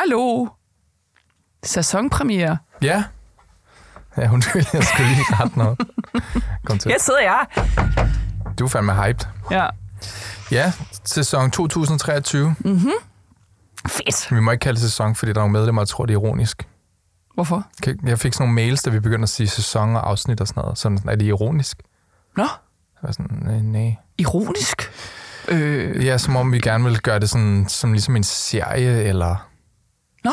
Hallo. Sæsonpremiere. Ja. Ja, undskyld, jeg skulle lige rette noget. Kom til. Her sidder jeg. Du er fandme hyped. Ja. Ja, sæson 2023. Fedt. Vi må ikke kalde det sæson, fordi der er nogle medlemmer, der tror, det er ironisk. Hvorfor? Jeg fik sådan nogle mails, da vi begyndte at sige sæson og afsnit og sådan noget. Sådan, er det ironisk? Nå, Så var jeg sådan, nej, nej. ironisk. Øh, Ja, som om vi gerne vil gøre det sådan, som ligesom en serie, eller... nå,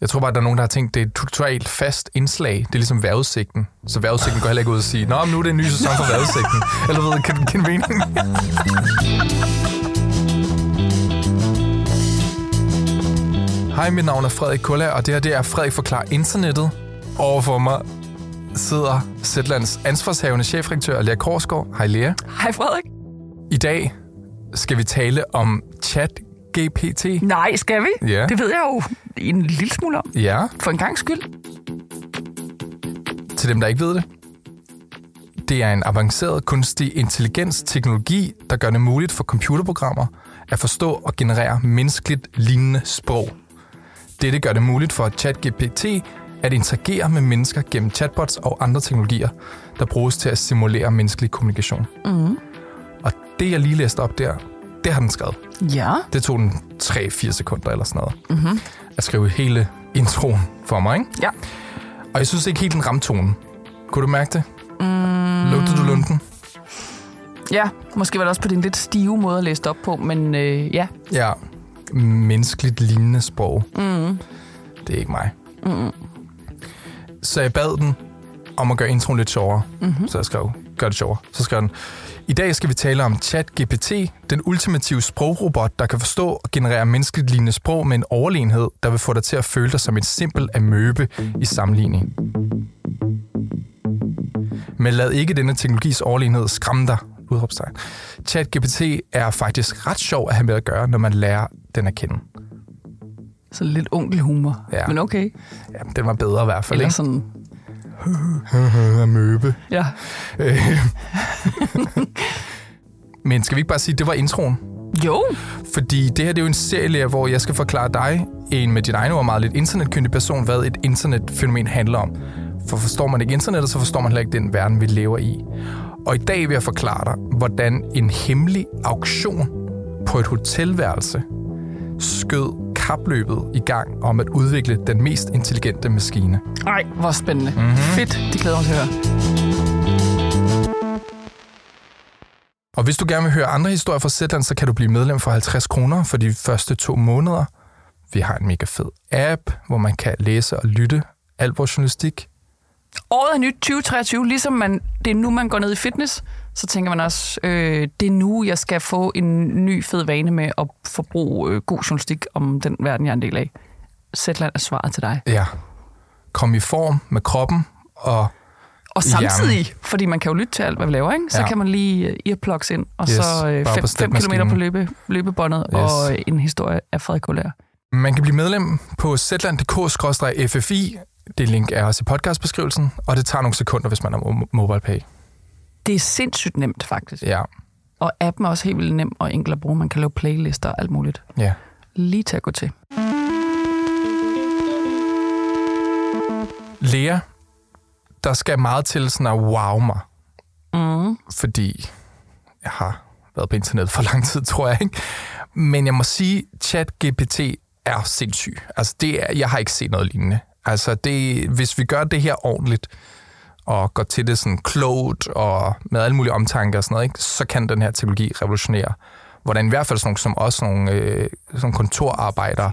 Jeg tror bare, der er nogen, der har tænkt, det er et totalt fast indslag. Det er ligesom vejrudsigten. Så vejrudsigten går heller ikke ud og sige, Nå, men nu er det en ny sæson for vejrudsigten. Eller ved, kan, kan det mening? Hej, mit navn er Frederik Kulla, og det her det er Frederik Forklar Internettet. Overfor mig sidder Zetlands ansvarshavende chefredaktør Lea Korsgaard. Hej Lea. hej Frederik. I dag skal vi tale om chat GPT. Nej, skal vi? Ja. Det ved jeg jo en lille smule om. Ja, For en gang skyld. til dem, der ikke ved det. Det er en avanceret kunstig intelligens teknologi, der gør det muligt for computerprogrammer at forstå og generere menneskeligt lignende sprog. Dette gør det muligt for ChatGPT at interagere med mennesker gennem chatbots og andre teknologier, der bruges til at simulere menneskelig kommunikation. Mm. Og det, jeg lige læste op der, det har den skrevet. Ja. Det tog den 3-4 sekunder eller sådan noget. Mm-hmm. At skrive hele introen for mig, ikke? Ja. Og jeg synes ikke helt, den ramte tonen. Kunne du mærke det? Mm. Lugtede du lunden? Ja, måske var det også på din lidt stive måde at læse op på, men øh, ja. Ja. Menneskeligt lignende sprog. Mm. Det er ikke mig. Mm. Så jeg bad den om at gøre introen lidt sjovere. Mm-hmm. Så jeg skrev, gør det sjovere. Så skrev den, i dag skal vi tale om ChatGPT, den ultimative sprogrobot, der kan forstå og generere menneskeligt lignende sprog med en overlegenhed, der vil få dig til at føle dig som et simpel amøbe i sammenligning. Men lad ikke denne teknologis overlegenhed skræmme dig, udråbstegn. ChatGPT er faktisk ret sjov at have med at gøre, når man lærer den at kende. Så lidt onkelhumor. Ja. Men okay. Ja, den var bedre i hvert fald, Eller ikke? sådan, Amøbe. ja. Men skal vi ikke bare sige, at det var introen? Jo, Fordi det her det er jo en serie, hvor jeg skal forklare dig, en med din egen ord meget lidt internetkyndig person, hvad et internetfænomen handler om. For forstår man ikke internettet, så forstår man heller ikke den verden, vi lever i. Og i dag vil jeg forklare dig, hvordan en hemmelig auktion på et hotelværelse skød kapløbet i gang om at udvikle den mest intelligente maskine. Ej, hvor spændende. Mm-hmm. Fedt, det glæder mig til at høre. Og hvis du gerne vil høre andre historier fra Zetland, så kan du blive medlem for 50 kroner for de første to måneder. Vi har en mega fed app, hvor man kan læse og lytte al vores journalistik. Året er nyt 2023, ligesom man, det er nu, man går ned i fitness, så tænker man også, øh, det er nu, jeg skal få en ny fed vane med at forbruge øh, god journalistik om den verden, jeg er en del af. Zetland er svaret til dig. Ja. Kom i form med kroppen og Og samtidig, fordi man kan jo lytte til alt, hvad vi laver, ikke? så Ja. kan man lige øh, earplugs ind, og Yes, så øh, bare på 5 stepmaskinen. km på løbe, løbebåndet, Yes. og øh, en historie af Frederik Kullær. Man kan blive medlem på zland.dk-ffi. Det link er også i podcastbeskrivelsen, og det tager nogle sekunder, hvis man har mo- MobilePay. Det er sindssygt nemt, faktisk. Ja, Og appen er også helt vildt nem og enkel at bruge. Man kan lave playlister og alt muligt. ja. Lige til at gå til. Lea, der skal meget til sådan at wow mig, Mm. fordi jeg har været på internet for lang tid, tror jeg. Ikke? Men jeg må sige, chat GPT er sindssyg. Altså, det er, jeg har ikke set noget lignende. Altså, det, hvis vi gør det her ordentligt, og går til det sådan klogt, og med alle mulige omtanker og sådan noget, ikke? så kan den her teknologi revolutionere, hvordan i hvert fald sådan nogle, som os, nogle, øh, sådan kontorarbejdere,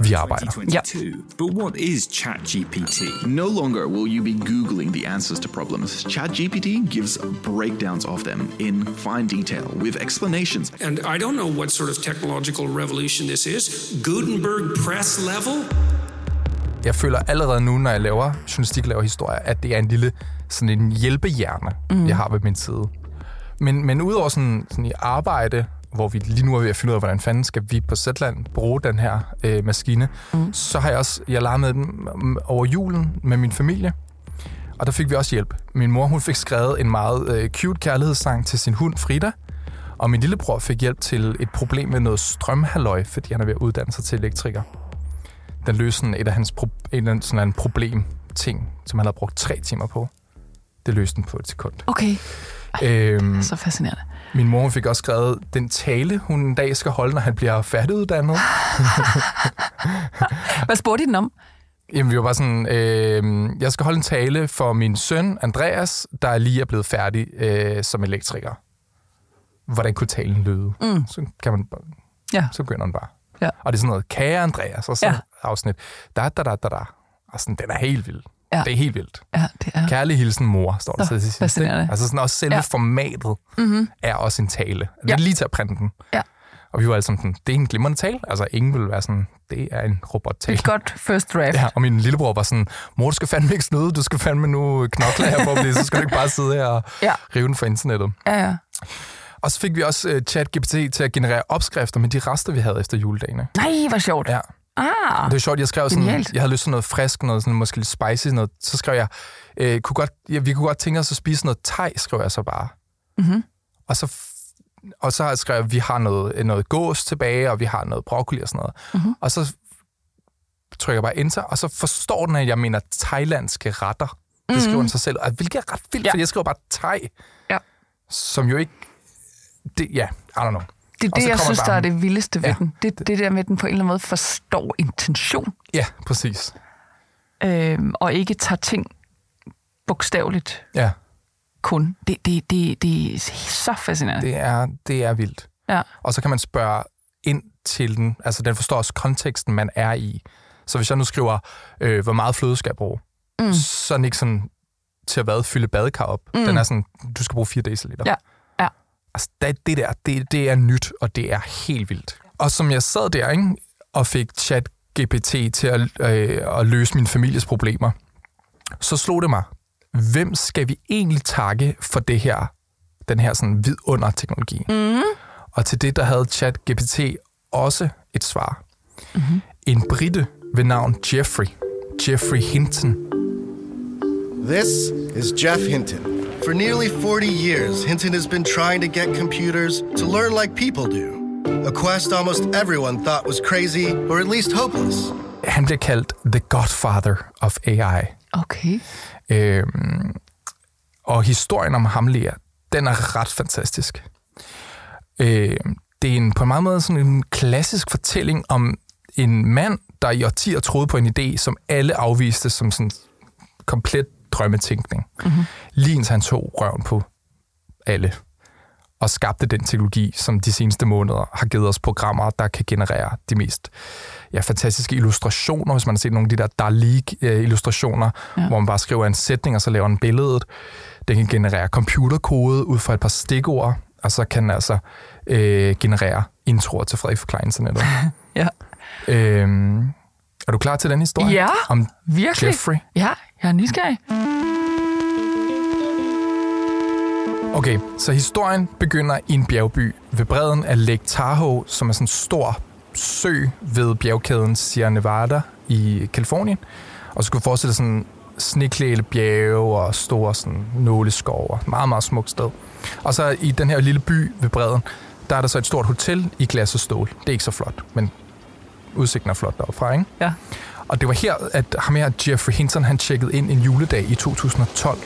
vi arbejder. 2022. But what is ChatGPT? No longer will you be Googling the answers to problems. ChatGPT gives breakdowns of them in fine detail with explanations. And I don't know what sort of technological revolution this is. Gutenberg press level? Jeg føler allerede nu, når jeg laver journalistik, laver historie, at det er en lille sådan en hjælpehjerne, mm. jeg har ved min side. Men, men udover sådan, sådan i arbejde, hvor vi lige nu er ved at finde ud af, hvordan fanden skal vi på Zetland bruge den her øh, maskine, mm. så har jeg også, jeg med den mm, over julen med min familie, og der fik vi også hjælp. Min mor, hun fik skrevet en meget øh, cute kærlighedssang til sin hund Frida, og min lillebror fik hjælp til et problem med noget strømhalløj, fordi han er ved at uddanne sig til elektriker. Den løste sådan et af hans pro- en, af- sådan en problem ting, som han havde brugt tre timer på. Det løste den på et sekund. Okay, Øhm, så fascinerende. min mor fik også skrevet den tale, hun en dag skal holde, når han bliver færdiguddannet. Hvad spurgte I den om? Jamen, vi var bare sådan, øh, jeg skal holde en tale for min søn, Andreas, der lige er blevet færdig øh, som elektriker. Hvordan kunne talen lyde? Mm. Så kan man bare, Ja. så begynder den bare. Ja. Og det er sådan noget, kære Andreas, og så Ja. Afsnit, da, da, da, da, da. Og sådan, den er helt vild. Ja. Det er helt vildt. Ja, det er... Kærlig hilsen mor, står der så til sidst. fascinerende. Altså sådan også selve Ja. formatet mm-hmm. er også en tale. Det er Ja. lige til at printe den. Ja. Og vi var alle sammen sådan, det er en glimrende tale. Altså ingen vil være sådan, det er en robottale. Et godt first draft. Ja, og min lillebror var sådan, mor, du skal fandme ikke snyde, du skal fandme nu knokle her for at blive, så skal du ikke bare sidde her og Ja. rive den fra internettet. ja. ja. Og så fik vi også uh, ChatGPT til at generere opskrifter med de rester, vi havde efter juledagene. Nej, hvor sjovt. Ja. Ah, Det var sjovt, jeg skrev sådan, Genialt. jeg havde lyst til noget frisk, noget sådan, måske lidt spicy, noget, så skrev jeg, øh, kunne godt, ja, vi kunne godt tænke os at spise noget thai, skrev jeg så bare. Mhm. Og så og så skrev jeg, at vi har noget, noget gås tilbage, og vi har noget broccoli og sådan noget. Mhm. Og så trykker jeg bare enter, og så forstår den, at jeg mener thailandske retter. Det skriver den sig selv. Og hvilket er ret vildt, ja. fordi jeg skriver bare thai, Ja. som jo ikke... Det, ja, I don't know. Det er det, jeg synes, der er det vildeste ved Ja. den. Det, det der med, at den på en eller anden måde forstår intention, Ja, præcis. øhm, og ikke tager ting bogstaveligt Ja, kun. Det, det, det, det er så fascinerende. det er, det er vildt. Ja. Og så kan man spørge ind til den. Altså, den forstår også konteksten, man er i. Så hvis jeg nu skriver, øh, hvor meget fløde skal jeg bruge, mm. så er den ikke sådan til at hvad, fylde badekar op. Mm. Den er sådan, du skal bruge 4 dl. Ja. Altså, det, det der, det, det er nyt, og det er helt vildt. Og som jeg sad der, ikke, og fik chat GPT til at, øh, at løse min families problemer, så slog det mig, hvem skal vi egentlig takke for det her, den her sådan vidunder teknologi? Mm. Og til det, der havde chat GPT også et svar. Mm-hmm. En brite ved navn Jeffrey, Jeffrey Hinton, This is Jeff Hinton. For nearly 40 years, Hinton has been trying to get computers to learn like people do. A quest almost everyone thought was crazy, or at least hopeless. han bliver kaldt The Godfather of AI. Okay. Øhm, og historien om Hamler, den er ret fantastisk. Øhm, det er en, på en meget måde sådan en klassisk fortælling om en mand, der i årtier troede på en idé, som alle afviste som sådan komplet drømmetænkning. Mm-hmm. Lige indtil han tog røven på alle og skabte den teknologi, som de seneste måneder har givet os programmer, der kan generere de mest ja, fantastiske illustrationer, hvis man har set nogle af de der Dali-illustrationer, ja. hvor man bare skriver en sætning, og så laver den billedet. Den kan generere computerkode ud fra et par stikord, og så kan den altså øh, generere introer til Frederik Forklare Internettet. Ja. øhm, er du klar til den historie? Ja, Om virkelig. Jeffrey? Ja, jeg er nysgerrig. Okay, så historien begynder i en bjergby ved bredden af Lake Tahoe, som er sådan en stor sø ved bjergkæden Sierra Nevada i Kalifornien. Og så skulle forestille sådan sneklæle bjerge og store sådan nåleskov og et meget, meget smukt sted. Og så i den her lille by ved bredden, der er der så et stort hotel i glas og stål. Det er ikke så flot, men udsigten er flot deroppe fra, ikke? Ja. Og det var her, at ham her, Jeffrey Hinton, han tjekkede ind en juledag i 2012.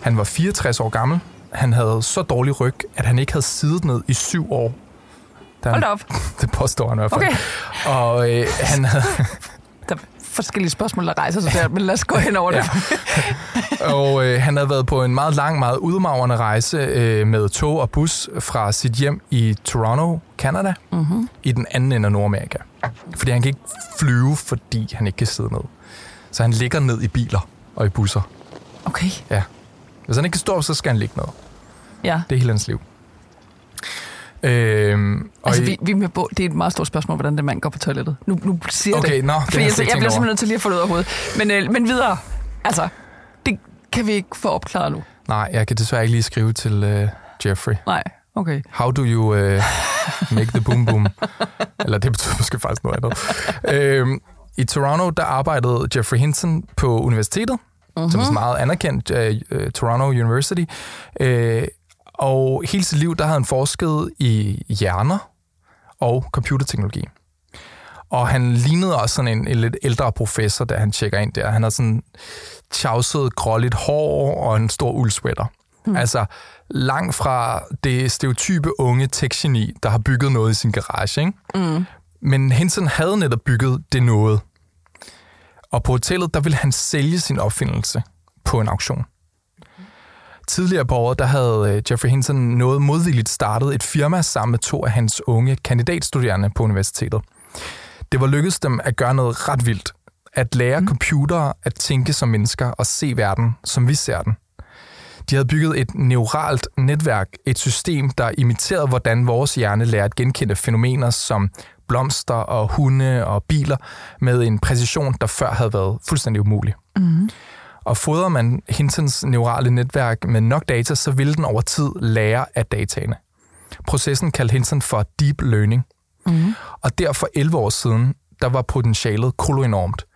Han var 64 år gammel. Han havde så dårlig ryg, at han ikke havde siddet ned i syv år. Da Hold op. Det påstår han i hvert fald. Okay. Og øh, han havde, Der forskellige spørgsmål, der rejser sig der, men lad os gå hen over det. og øh, han havde været på en meget lang, meget udmagrende rejse øh, med tog og bus fra sit hjem i Toronto, Canada, mm-hmm. i den anden ende af Nordamerika. Fordi han kan ikke flyve, fordi han ikke kan sidde ned. Så han ligger ned i biler og i busser. Okay, Ja. Hvis han ikke kan stå op, så skal han ligge ned. ja. Det er hele hans liv. Øhm, og Altså, vi, vi er med på, det er et meget stort spørgsmål, hvordan den mand går på toilettet. Nu, nu siger Okay, det. nå, har Fordi jeg jeg, jeg, bliver simpelthen nødt til lige at få det ud af hovedet. Men, øh, men videre. Altså, det kan vi ikke få opklaret nu. Nej, jeg kan desværre ikke lige skrive til øh, Jeffrey. Nej, okay. How do you uh, make the boom boom? Eller det betyder måske faktisk noget andet. øhm, I Toronto, der arbejdede Jeffrey Hinton på universitetet, uh-huh. som er sådan meget anerkendt, uh, uh, Toronto University. Uh, og hele sit liv, der havde han forsket i hjerner og computerteknologi. Og han lignede også sådan en, en lidt ældre professor, da han tjekker ind der. Han har sådan tjavset gråligt hår og en stor uldsweater. Mm. Altså langt fra det stereotype unge tech der har bygget noget i sin garage. Ikke? Mm. Men Henson havde netop bygget det noget. Og på hotellet, der ville han sælge sin opfindelse på en auktion. Tidligere på året, der havde øh, Jeffrey Hinton noget modvilligt startet et firma sammen med to af hans unge kandidatstuderende på universitetet. Det var lykkedes dem at gøre noget ret vildt. At lære mm. computere at tænke som mennesker og se verden, som vi ser den. De havde bygget et neuralt netværk, et system, der imiterede, hvordan vores hjerne lærer at genkende fænomener som blomster og hunde og biler med en præcision, der før havde været fuldstændig umulig. Mm. Og fodrer man Hintons neurale netværk med nok data, så vil den over tid lære af dataene. Processen kaldte Hinton for deep learning. Mm. Og derfor 11 år siden, der var potentialet koloenormt.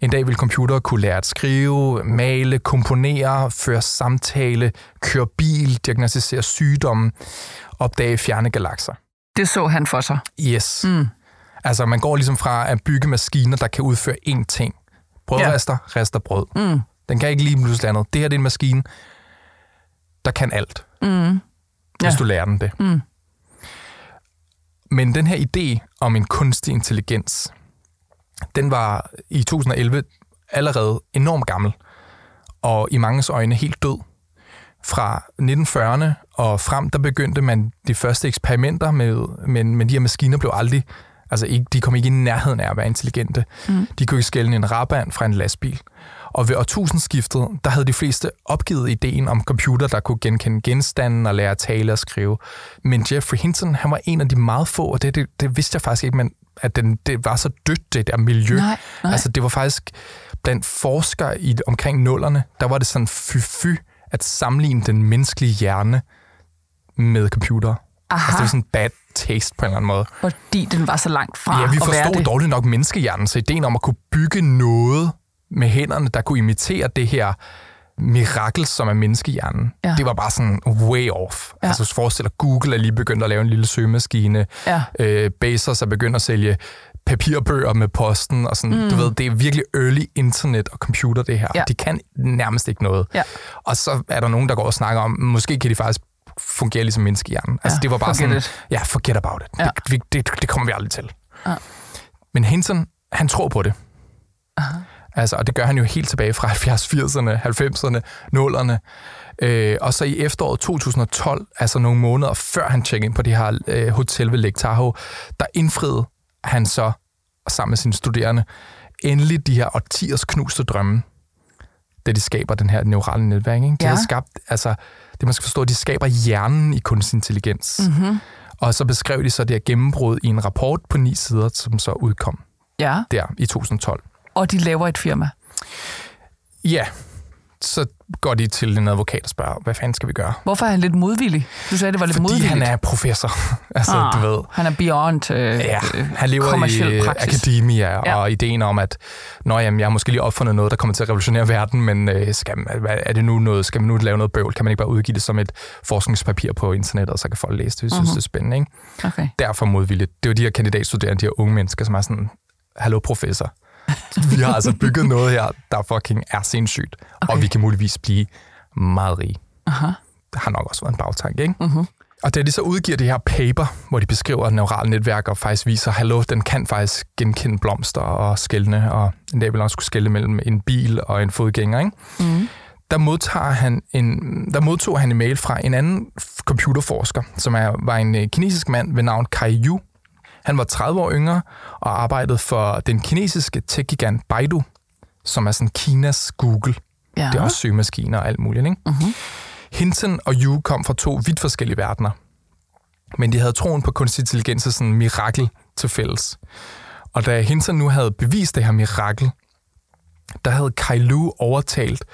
En dag vil computere kunne lære at skrive, male, komponere, føre samtale, køre bil, diagnostisere sygdomme, opdage fjerne galakser. Det så han for sig. Yes. Mm. Altså, man går ligesom fra at bygge maskiner, der kan udføre én ting. Brødrester, ja. rester brød. Mm. Den kan ikke lige pludselig andet. Det her det er en maskine, der kan alt. Mm. Hvis ja. du lærer den det. Mm. Men den her idé om en kunstig intelligens, den var i 2011 allerede enormt gammel, og i manges øjne helt død. Fra 1940'erne og frem, der begyndte man de første eksperimenter med, men, men de her maskiner blev aldrig, altså ikke, de kom ikke i nærheden af at være intelligente. Mm. De kunne ikke skælne en raband fra en lastbil. Og ved årtusindskiftet, der havde de fleste opgivet ideen om computer, der kunne genkende genstanden og lære at tale og skrive. Men Jeffrey Hinton, han var en af de meget få, og det, det, det vidste jeg faktisk ikke, men at den, det var så dødt, det der miljø. Nej, nej. Altså, det var faktisk blandt forskere i, omkring nullerne, der var det sådan fy-fy at sammenligne den menneskelige hjerne med computer. Aha. Altså, det var sådan bad taste på en eller anden måde. Fordi den var så langt fra Ja, vi forstod dårligt nok menneskehjernen, så ideen om at kunne bygge noget med hænderne, der kunne imitere det her mirakel, som er menneskehjernen. Ja. Det var bare sådan way off. Ja. Altså forestil dig, Google er lige begyndt at lave en lille søgemaskine. Ja. Øh, Bezos er begyndt at sælge papirbøger med posten, og sådan, mm. du ved, det er virkelig early internet og computer, det her. Ja. De kan nærmest ikke noget. Ja. Og så er der nogen, der går og snakker om, måske kan de faktisk fungere ligesom menneskehjernen. Altså, ja, det var bare sådan, it. ja, forget about it. Ja. Det, det, det kommer vi aldrig til. Ja. Men Hinton, han tror på det. Aha. Altså, og det gør han jo helt tilbage fra 70'erne, 80'erne, 90'erne, 0'erne. Øh, og så i efteråret 2012, altså nogle måneder før han tjekkede ind på det her øh, hotel ved Lake Tahoe, der indfriede han så sammen med sine studerende endelig de her årtiers knuste drømme, da de skaber den her neurale netværk. Ikke? De ja. har skabt, altså, det man skal forstå, de skaber hjernen i kunstig intelligens. Mm-hmm. Og så beskrev de så det her gennembrud i en rapport på ni sider, som så udkom ja. der i 2012 og de laver et firma. Ja, så går de til en advokat og spørger, hvad fanden skal vi gøre? Hvorfor er han lidt modvillig? Du sagde, det var lidt Fordi modvilligt. han er professor. altså, ah, du ved. Han er beyond øh, ja, han lever i øh, praksis. akademia, ja. og ideen om, at Nå, jamen, jeg har måske lige opfundet noget, der kommer til at revolutionere verden, men øh, skal, er det nu noget, skal man nu lave noget bøvl? Kan man ikke bare udgive det som et forskningspapir på internettet, og så kan folk læse det? Jeg synes, uh-huh. det er spændende. Ikke? Okay. Derfor modvilligt. Det er jo de her kandidatstuderende, de her unge mennesker, som er sådan, hallo professor, vi har altså bygget noget her, der fucking er sindssygt, okay. og vi kan muligvis blive meget rige. Aha. Det har nok også været en bagtanke, ikke? Uh-huh. Og da de så udgiver det her paper, hvor de beskriver neurale netværk og faktisk viser, hallo, den kan faktisk genkende blomster og skældne, og en dag vil også kunne skælde mellem en bil og en fodgænger, ikke? Mm. Der, modtager han en, der modtog han en mail fra en anden computerforsker, som er, var en øh, kinesisk mand ved navn Kai Yu, han var 30 år yngre og arbejdede for den kinesiske tech-gigant Baidu, som er sådan Kinas Google. Ja. Det er også søgemaskiner og alt muligt. Ikke? Uh-huh. Hinton og Yu kom fra to vidt forskellige verdener. Men de havde troen på kunstig intelligens sådan en mirakel til fælles. Og da Hinton nu havde bevist det her mirakel, der havde Kai Lu overtalt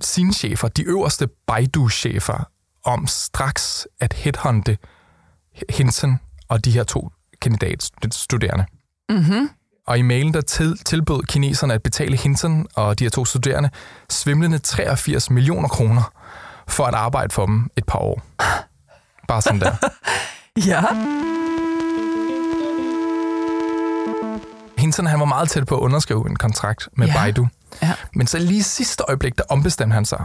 sine chefer, de øverste Baidu-chefer, om straks at headhunte Hinton og de her to kandidatstuderende. Mm-hmm. Og i mailen der til, tilbød kineserne at betale Hinton og de her to studerende svimlende 83 millioner kroner for at arbejde for dem et par år. Bare sådan der. ja. Hinton han var meget tæt på at underskrive en kontrakt med Ja. Baidu. Ja. Men så lige sidste øjeblik, der ombestemte han sig.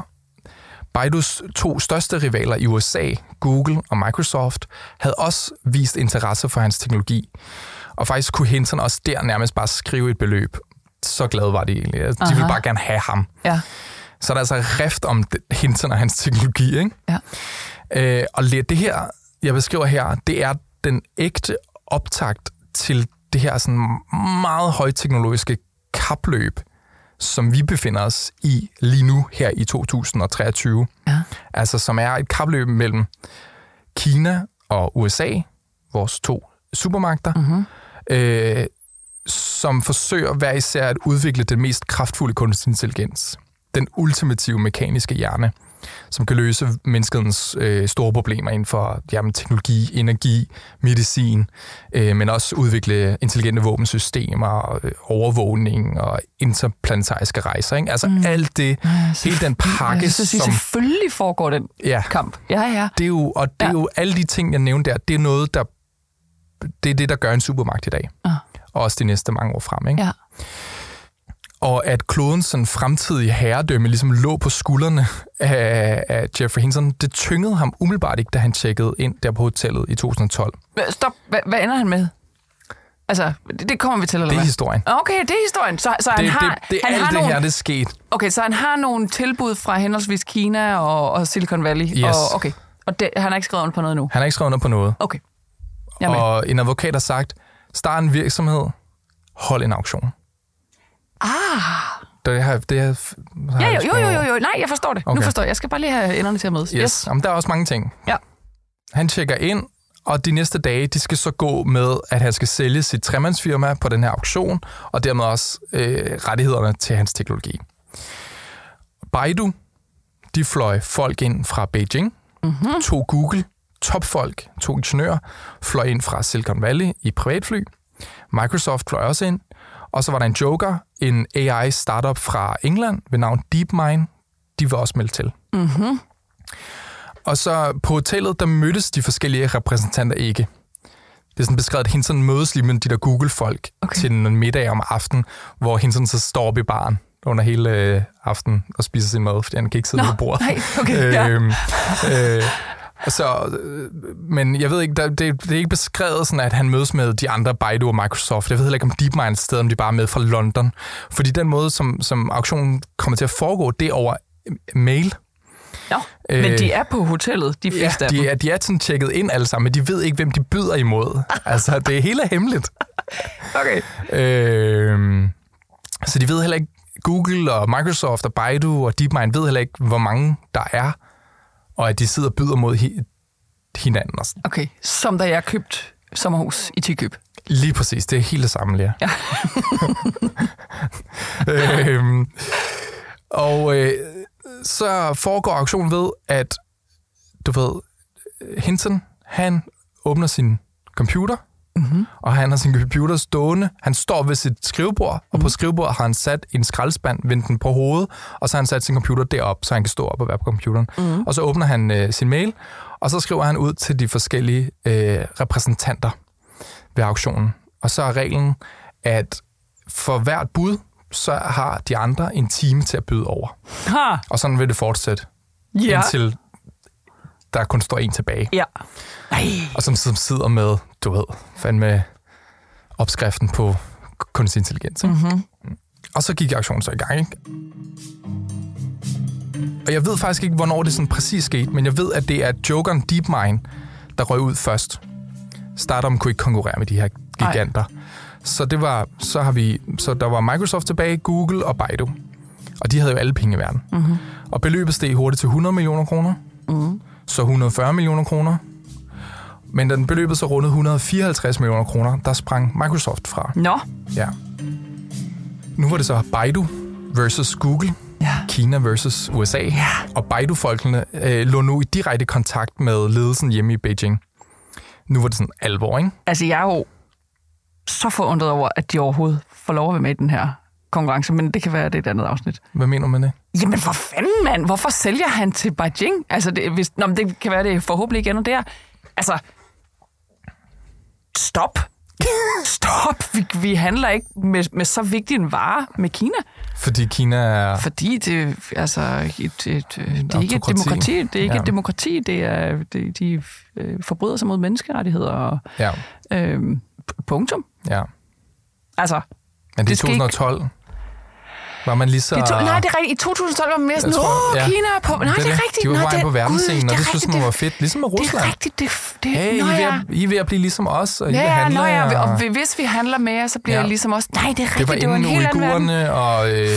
Baidus to største rivaler i USA, Google og Microsoft, havde også vist interesse for hans teknologi. Og faktisk kunne Hinton også der nærmest bare skrive et beløb. Så glade var de egentlig. De ville Aha. bare gerne have ham. Ja. Så er der altså rift om Hinton og hans teknologi. Ikke? Ja. Øh, og det her, jeg beskriver her, det er den ægte optakt til det her sådan meget højteknologiske kapløb, som vi befinder os i lige nu her i 2023. Ja. Altså som er et kapløb mellem Kina og USA, vores to supermagter, mm-hmm. øh, som forsøger hver især at udvikle den mest kraftfulde kunstig intelligens. Den ultimative mekaniske hjerne, som kan løse menneskets øh, store problemer inden for jamen, teknologi, energi, medicin, øh, men også udvikle intelligente våbensystemer, øh, overvågning og interplanetariske rejser. Ikke? Altså mm. alt det, hele den pakke, Jeg synes, som... selvfølgelig foregår den Ja, kamp. Ja, ja. det er jo, og det er Ja. jo alle de ting, jeg nævnte der, det er noget, der det er det, der gør en supermagt i dag. Ah. Og også de næste mange år frem. Ikke? Ja. Og at klodens sådan, fremtidige herredømme ligesom lå på skuldrene af, af Jeffrey Hinton, det tyngede ham umiddelbart ikke, da han tjekkede ind der på hotellet i 2012. Hva- Stop. Hvad, hvad ender han med? Altså, det, det kommer vi til, eller Det er hvad? historien. Okay, det er historien. Så, så han Det, har, det, det, han alt har det nogle, her, det er sket. Okay, så han har nogle tilbud fra henholdsvis Kina og, og Silicon Valley. Yes. Og, okay. Og det, han har ikke skrevet under på noget nu? Han har ikke skrevet under på noget. Okay. Med. Og en advokat har sagt, start en virksomhed, hold en auktion. Ah. Det har, det har, har Ja, jo, jo, jo, jo, jo. Nej, jeg forstår det. Okay. Nu forstår jeg. Jeg skal bare lige have enderne til at mødes. Yes. yes. Jamen, der er også mange ting. Ja. Han tjekker ind, og de næste dage, de skal så gå med, at han skal sælge sit tremandsfirma på den her auktion, og dermed også øh, rettighederne til hans teknologi. Baidu, de fløj folk ind fra Beijing, mm-hmm. to Google, topfolk, to ingeniører, fløj ind fra Silicon Valley i privatfly. Microsoft fløj også ind, og så var der en joker, en AI-startup fra England ved navn DeepMind, de var også meldt til. Og så på hotellet, der mødtes de forskellige repræsentanter ikke. Det er sådan beskrevet, at Hinton mødes lige med de der Google-folk Okay. til en middag om aftenen, hvor Hinton så står op i baren under hele øh, aftenen og spiser sin mad, fordi han kan ikke sidde Nå, ved bordet. nej, okay, ja. øhm, øh, så, øh, men jeg ved ikke, der, det, det er ikke beskrevet sådan, at han mødes med de andre, Baidu og Microsoft. Jeg ved heller ikke, om DeepMind sted, om de bare er med fra London. Fordi den måde, som, som auktionen kommer til at foregå, det er over øh, mail. Nå, Øh, men de er på hotellet, de Ja, fleste af dem. de er, de er sådan tjekket ind alle sammen, men de ved ikke, hvem de byder imod. altså, det er hele hemmeligt. Okay. Øh, så de ved heller ikke, Google og Microsoft og Baidu og DeepMind ved heller ikke, hvor mange der er, og at de sidder og byder mod hi- hinanden. Og sådan. Okay, som da jeg købte sommerhus i Tikøb. Lige præcis, det er helt det samme, Lea. Ja. øhm, og øh, så foregår auktionen ved, at du ved, Hinton, han åbner sin computer, mm-hmm. og han har sin computer stående. Han står ved sit skrivebord, og Mhm. på skrivebordet har han sat en skraldespand, vendt den på hovedet, og så har han sat sin computer derop, så han kan stå op og være på computeren. Mhm. Mm-hmm. Og så åbner han øh, sin mail, og så skriver han ud til de forskellige øh, repræsentanter ved auktionen. Og så er reglen, at for hvert bud, så har de andre en time til at byde over. Ha! Og sådan vil det fortsætte, Ja. indtil der kun står en tilbage. Ja. Nej. Og som, som sidder med, du ved, fandme opskriften på kunstig intelligens. Ikke? Mm-hmm. Og så gik auktionen så i gang. Ikke? Og jeg ved faktisk ikke, hvornår det sådan præcis skete, men jeg ved, at det er Jokeren DeepMind, der røg ud først. Startup kunne ikke konkurrere med de her giganter. Så det var, så har vi, så der var Microsoft tilbage, Google og Baidu. Og de havde jo alle penge i verden. Mm-hmm. Og beløbet steg hurtigt til 100 millioner kroner. Mm-hmm. Så 140 millioner kroner. Men da den beløbet så rundede 154 millioner kroner, der sprang Microsoft fra. Nå. Ja. Nu var det så Baidu versus Google. Ja. Kina versus USA. Ja. Og Baidu-folkene øh, lå nu i direkte kontakt med ledelsen hjemme i Beijing. Nu var det sådan alvor, ikke? Altså, jeg er jo så forundret over, at de overhovedet får lov at være med i den her konkurrence, men det kan være, det er et andet afsnit. Hvad mener med det? Jamen for fanden, mand. Hvorfor sælger han til Beijing? Altså, det, hvis, nå, men det kan være, det er forhåbentlig igen og der. Altså, stop. Stop! Vi, vi handler ikke med, med så vigtig en vare med Kina. Fordi Kina er... Fordi det, altså, et, et, et, det er ikke et demokrati. Det er ikke Ja. et demokrati. Det er, det, de øh, forbryder sig mod menneskerettigheder. Og, Ja, øh, punktum. ja. Altså, Men det, Det er skal ikke- 2012. Var man lige så... det to, nej, det er rigtigt. I 2012 var man mere sådan, åh, ja. Kina er på... Nej, det, er rigtigt. De var på vej det, på verdensscenen, og det er synes man var det- fedt. Ligesom med Det Rusland. er rigtigt. Det, det, Hey, I nå, er, ved ja. at, I er ved at blive ligesom os, og I Ja, vil ja, handle. nå, ja, og... hvis vi handler med jer, så bliver Ja. det ligesom også... Nej, det er det rigtigt. var Det var en inden uigurerne og øh,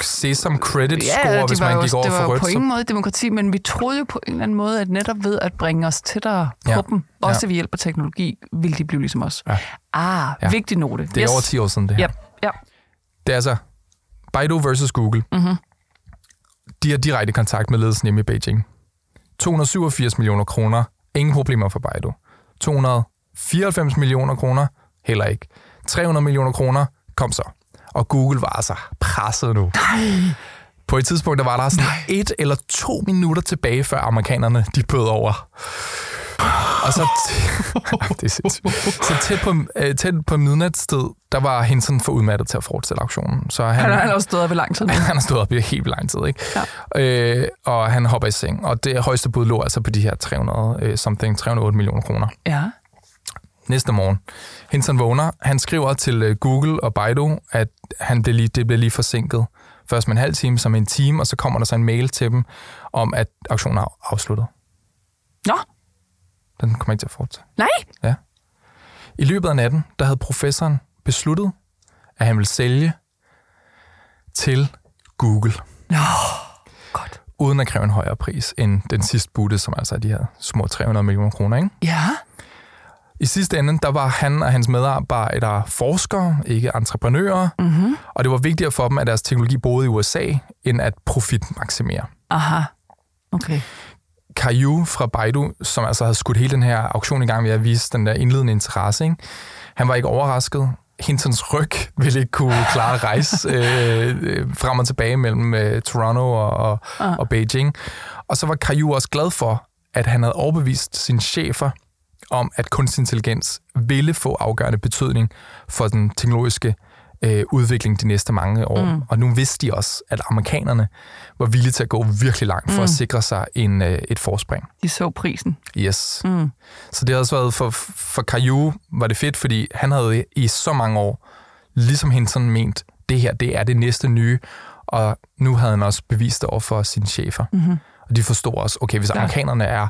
Sesam Credit Score, Ja, hvis det var man gik over det var for rødt. på så- ingen måde demokrati, men vi troede jo på en eller anden måde, at netop ved at bringe os tættere på Ja. dem, også Ja. ved hjælp af teknologi, vil de blive ligesom os. Ja. Ah, Ja. vigtig note. Det er over 10 år siden, det her. Ja. Det er altså Baidu versus Google. Mm-hmm. De har direkte kontakt med ledelsen hjemme i Beijing. 287 millioner kroner. Ingen problemer for Baidu. 294 millioner kroner. Heller ikke. 300 millioner kroner. Kom så. Og Google var altså presset nu. Nej. På et tidspunkt, der var der sådan Nej. et eller to minutter tilbage, før amerikanerne de bød over. Og så, det er sindssygt. så tæt på, øh, tæt på midnatstid, der var Henson for udmattet til at fortsætte auktionen. Så han, Han, han har også stået op i lang tid. han har stået op i helt lang tid, ikke? Ja. Øh, og han hopper i seng, og det højeste bud lå altså på de her 300, øh, something, 308 millioner kroner. Ja. Næste morgen. Henson vågner, han skriver til øh, Google og Baidu, at han blev lige, det bliver lige forsinket. Først med en halv time, så med en time, og så kommer der så en mail til dem om, at auktionen er afsluttet. Nå, Den kommer ikke til at fortsætte. nej. I løbet af natten, der havde professoren besluttet, at han ville sælge til Google, Nå, godt. uden at kræve en højere pris end den sidste budte, som altså er de her små 300 millioner kroner. Ikke? Ja. I sidste ende, der var han og hans medarbejdere forskere, ikke entreprenører, mm-hmm. og det var vigtigere for dem, at deres teknologi boede i USA, end at profitmaksimere. Aha. Okay. Caillou fra Baidu, som altså havde skudt hele den her auktion i gang ved at vise den der indledende interesse, ikke? han var ikke overrasket. Hintons ryg ville ikke kunne klare at rejse øh, øh, frem og tilbage mellem øh, Toronto og, og, Ah. og Beijing. Og så var Caillou også glad for, at han havde overbevist sine chefer om, at kunstig intelligens ville få afgørende betydning for den teknologiske øh, udvikling de næste mange år. Mm. Og nu vidste de også, at amerikanerne var villige til at gå virkelig langt for mm. at sikre sig en, øh, et forspring. De så prisen. Yes. Mm. Så det har også været for, for Caillou var det fedt, fordi han havde i så mange år, ligesom hende sådan ment, det her, det er det næste nye, og nu havde han også bevist det over for sine chefer. Mm-hmm. Og de forstod også, okay, hvis Ja. amerikanerne er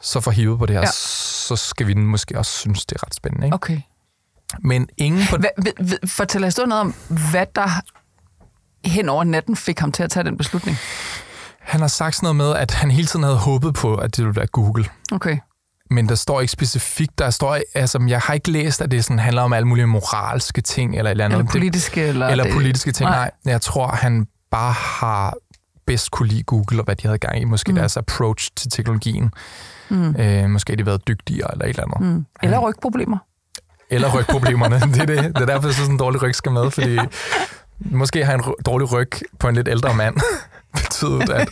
så forhivet på det her, ja. så skal vi måske også synes, det er ret spændende. Ikke? Okay. Men ingen på... Hva, fortæl historien noget om, hvad der hen over natten fik ham til at tage den beslutning. Han har sagt sådan noget med, at han hele tiden havde håbet på, at det ville være Google. Okay. Men der står ikke specifikt, der står, altså, jeg har ikke læst, at det sådan handler om alle mulige moralske ting, eller et eller andet. Eller politiske. Eller, eller det, politiske ting. Nej. Nej. Nej, jeg tror, han bare har bedst kunne lide Google, og hvad de havde gang i. Måske mm. deres approach til teknologien. Mm. Øh, måske har de været dygtigere, eller et eller andet. Mm. Eller rygproblemer. Eller rygproblemerne. det, er det. det er derfor, jeg synes, sådan en dårlig ryg skal med, fordi måske har en dårlig ryg på en lidt ældre mand betydet, at,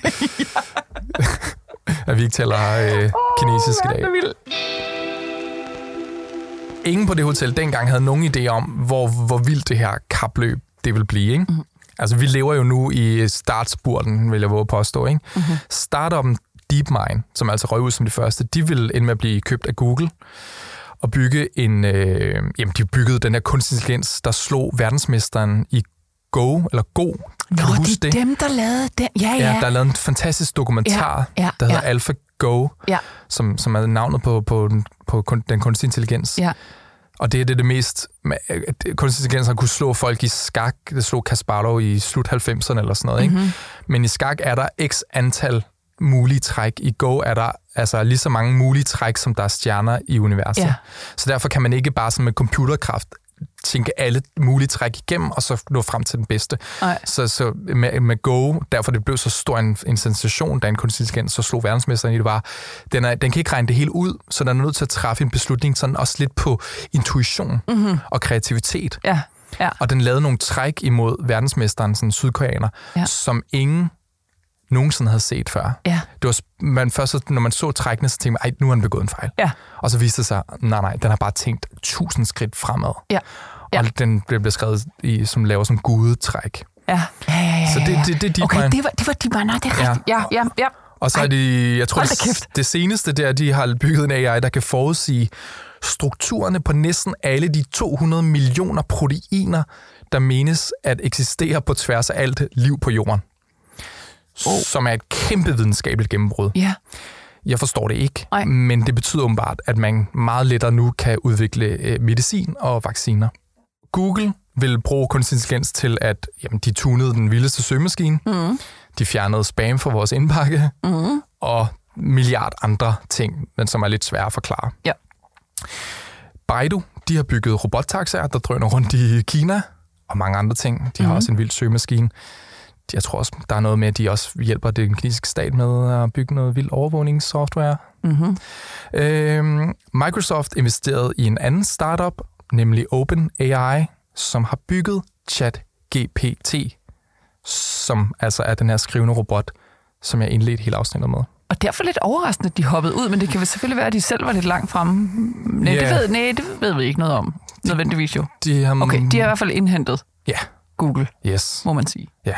at vi ikke taler øh, kinesisk i dag. Ingen på det hotel dengang havde nogen idé om, hvor, hvor vildt det her kapløb det vil blive. Ikke? Mm. Altså, vi lever jo nu i startspurten, vil jeg våge at påstå. Ikke? Mm-hmm. Startupen DeepMind, som altså røg ud som det første, de vil ende med at blive købt af Google og bygge en... Øh, jamen, de byggede den her kunstig intelligens, der slog verdensmesteren i Go, eller Go. Kan Nå, du huske det er det? dem, der lavede den. Ja, ja. Ja, der er lavet en fantastisk dokumentar, Ja, ja, der hedder ja. AlphaGo, ja. som, som er navnet på, på, den, på kun- den kunstige intelligens. ja. Og det er det, det mest... øh, Kunstig intelligens har kunne slå folk i skak. Det slog Kasparov i slut 90'erne eller sådan noget. Ikke? Mm-hmm. Men i skak er der x antal mulige træk. I Go er der altså lige så mange mulige træk, som der er stjerner i universet. Ja. Så derfor kan man ikke bare sådan med computerkraft tænke alle mulige træk igennem, og så nå frem til den bedste. Så, så med, med Go, derfor det blev så stor en, en sensation, da en kunstig intelligens så slog verdensmesteren i det, var, den, er, den kan ikke regne det hele ud, så den er nødt til at træffe en beslutning sådan også lidt på intuition mm-hmm. og kreativitet. Ja. Ja. Og den lavede nogle træk imod verdensmesteren, sådan en sydkoreaner, Ja. som ingen nogensinde havde set før. Ja. Det var, man først, når man så trækkene, så tænkte man, ej, nu har han begået en fejl. Ja. Og så viste det sig, nej, nej, den har bare tænkt tusind skridt fremad. Ja. Ja. Og den blev beskrevet i, som laver som gudetræk. Ja, ja, ja, ja, Så det- ja. det- det deep Okay, det var, det var deep mind. Nej, det er Ja. rigtigt. Ja, ja, ja. Og så er de, jeg tror, det, det seneste der, de har bygget en AI, der kan forudsige strukturerne på næsten alle de 200 millioner proteiner, der menes at eksistere på tværs af alt liv på jorden. Oh. Som er et kæmpe videnskabeligt gennembrud. Ja, Jeg forstår det ikke, Nej. men det betyder åbenbart, at man meget lettere nu kan udvikle øh, medicin og vacciner. Google vil bruge kunstig intelligens til, at jamen, de tunede den vildeste søgemaskine, mm. de fjernede spam fra vores indbakke, mm. og milliard andre ting, men som er lidt svære at forklare. ja. Baidu, de har bygget robottaxaer, der drøner rundt i Kina, og mange andre ting. De har også en vild søgemaskine. Jeg tror også, der er noget med, at de også hjælper den kinesiske stat med at bygge noget vild overvågningssoftware. Mm-hmm. Øhm, Microsoft investerede i en anden startup, nemlig OpenAI, som har bygget ChatGPT, som altså er den her skrivende robot, som jeg indledte hele afsnittet med. Og derfor lidt overraskende, at de hoppede ud, men det kan vel selvfølgelig være, at de selv var lidt langt fremme. Nej, Ja. det, ved, nej det ved vi ikke noget om. Nødvendigvis jo. De har, Okay, de har i hvert fald indhentet Ja, Google, yes. må man sige. Ja.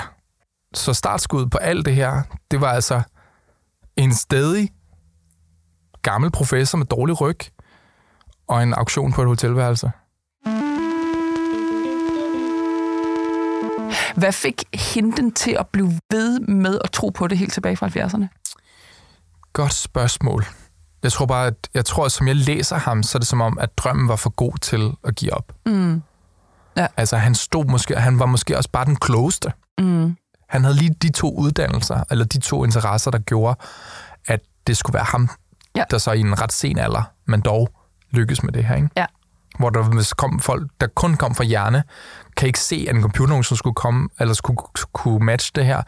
Så startskuddet på alt det her, det var altså en stadig gammel professor med dårlig ryg og en auktion på et hotelværelse. Hvad fik hende til at blive ved med at tro på det helt tilbage fra 70'erne? Godt spørgsmål. Jeg tror bare, at jeg tror, at som jeg læser ham, så er det som om, at drømmen var for god til at give op. Mm. Ja. Altså, han stod måske, han var måske også bare den klogeste. Mm. Han havde lige de to uddannelser, eller de to interesser, der gjorde, at det skulle være ham, Ja. der så i en ret sen alder, men dog lykkes med det her, ikke? Ja. Hvor der hvis kom folk, der kun kom fra hjerne, kan ikke se, at en computer nogensinde skulle komme, eller skulle kunne matche det her.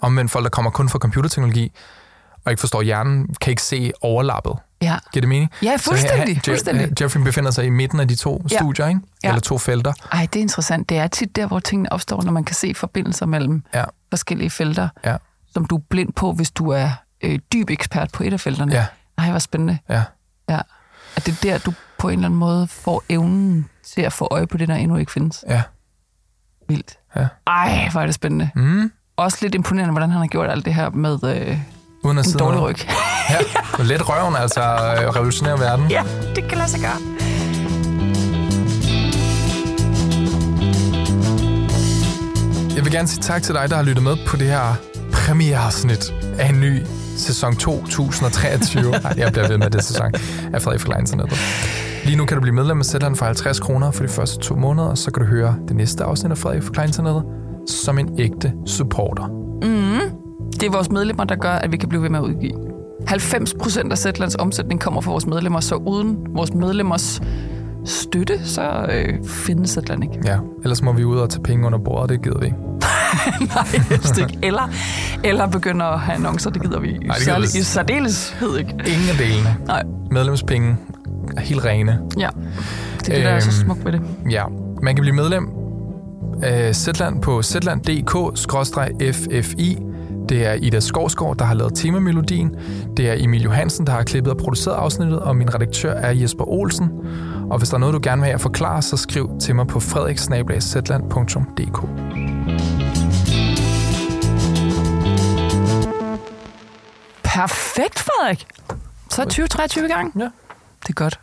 Omvendt folk, der kommer kun fra computerteknologi, og ikke forstår hjernen, kan ikke se overlappet. Ja. Giver det mening? Ja, Så fuldstændig, Je- fuldstændig. Jeffrey befinder sig i midten af de to Ja. studier, ikke? Ja. Eller to felter. Ej, det er interessant. Det er tit der, hvor tingene opstår, når man kan se forbindelser mellem Ja. forskellige felter, Ja. som du er blind på, hvis du er øh, dyb ekspert på et af felterne. Ja. Ej, hvor spændende. Ja. Ja. At det er der, du på en eller anden måde får evnen til at få øje på det, der endnu ikke findes. Ja. Vildt. Ja. Ej, hvor er det spændende. Mm. Også lidt imponerende, hvordan han har gjort alt det her med øh, Uden at en sidde dårlig ryg. Ja, med let røven, altså øh, revolutionere verden. ja, det kan lade sig gøre. Jeg vil gerne sige tak til dig, der har lyttet med på det her premiereafsnit af en ny sæson 2023. Nej, jeg bliver ved med det sæson af Frederik for Internettet. Lige nu kan du blive medlem af Zetland for 50 kroner for de første to måneder, og så kan du høre det næste afsnit af Frederik for Internettet som en ægte supporter. Det er vores medlemmer, der gør, at vi kan blive ved med at udgive. 90 procent af Zetlands omsætning kommer fra vores medlemmer, så uden vores medlemmers støtte, så øh, findes Zetland ikke. Ja, ellers må vi ud og tage penge under bordet, det gider vi ikke. Nej, helst ikke. Eller, eller begynde at have annoncer, det gider vi Nej, det særlig, i særdeleshed ikke. Ingen af delene. Nej, Medlemspenge er helt rene. ja. Det er det, der er så Øhm, smukt ved det. Ja, man kan blive medlem af Zetland på zetland.dk-ffi. Det er Ida Skovsgaard, der har lavet temamelodien. Det er Emil Johansen, der har klippet og produceret afsnittet, og min redaktør er Jesper Olsen. Og hvis der er noget, du gerne vil have at forklare, så skriv til mig på frederiksnablag.zetland.dk. Perfekt, Frederik. Så er 2023 i gang. Ja. Det er godt.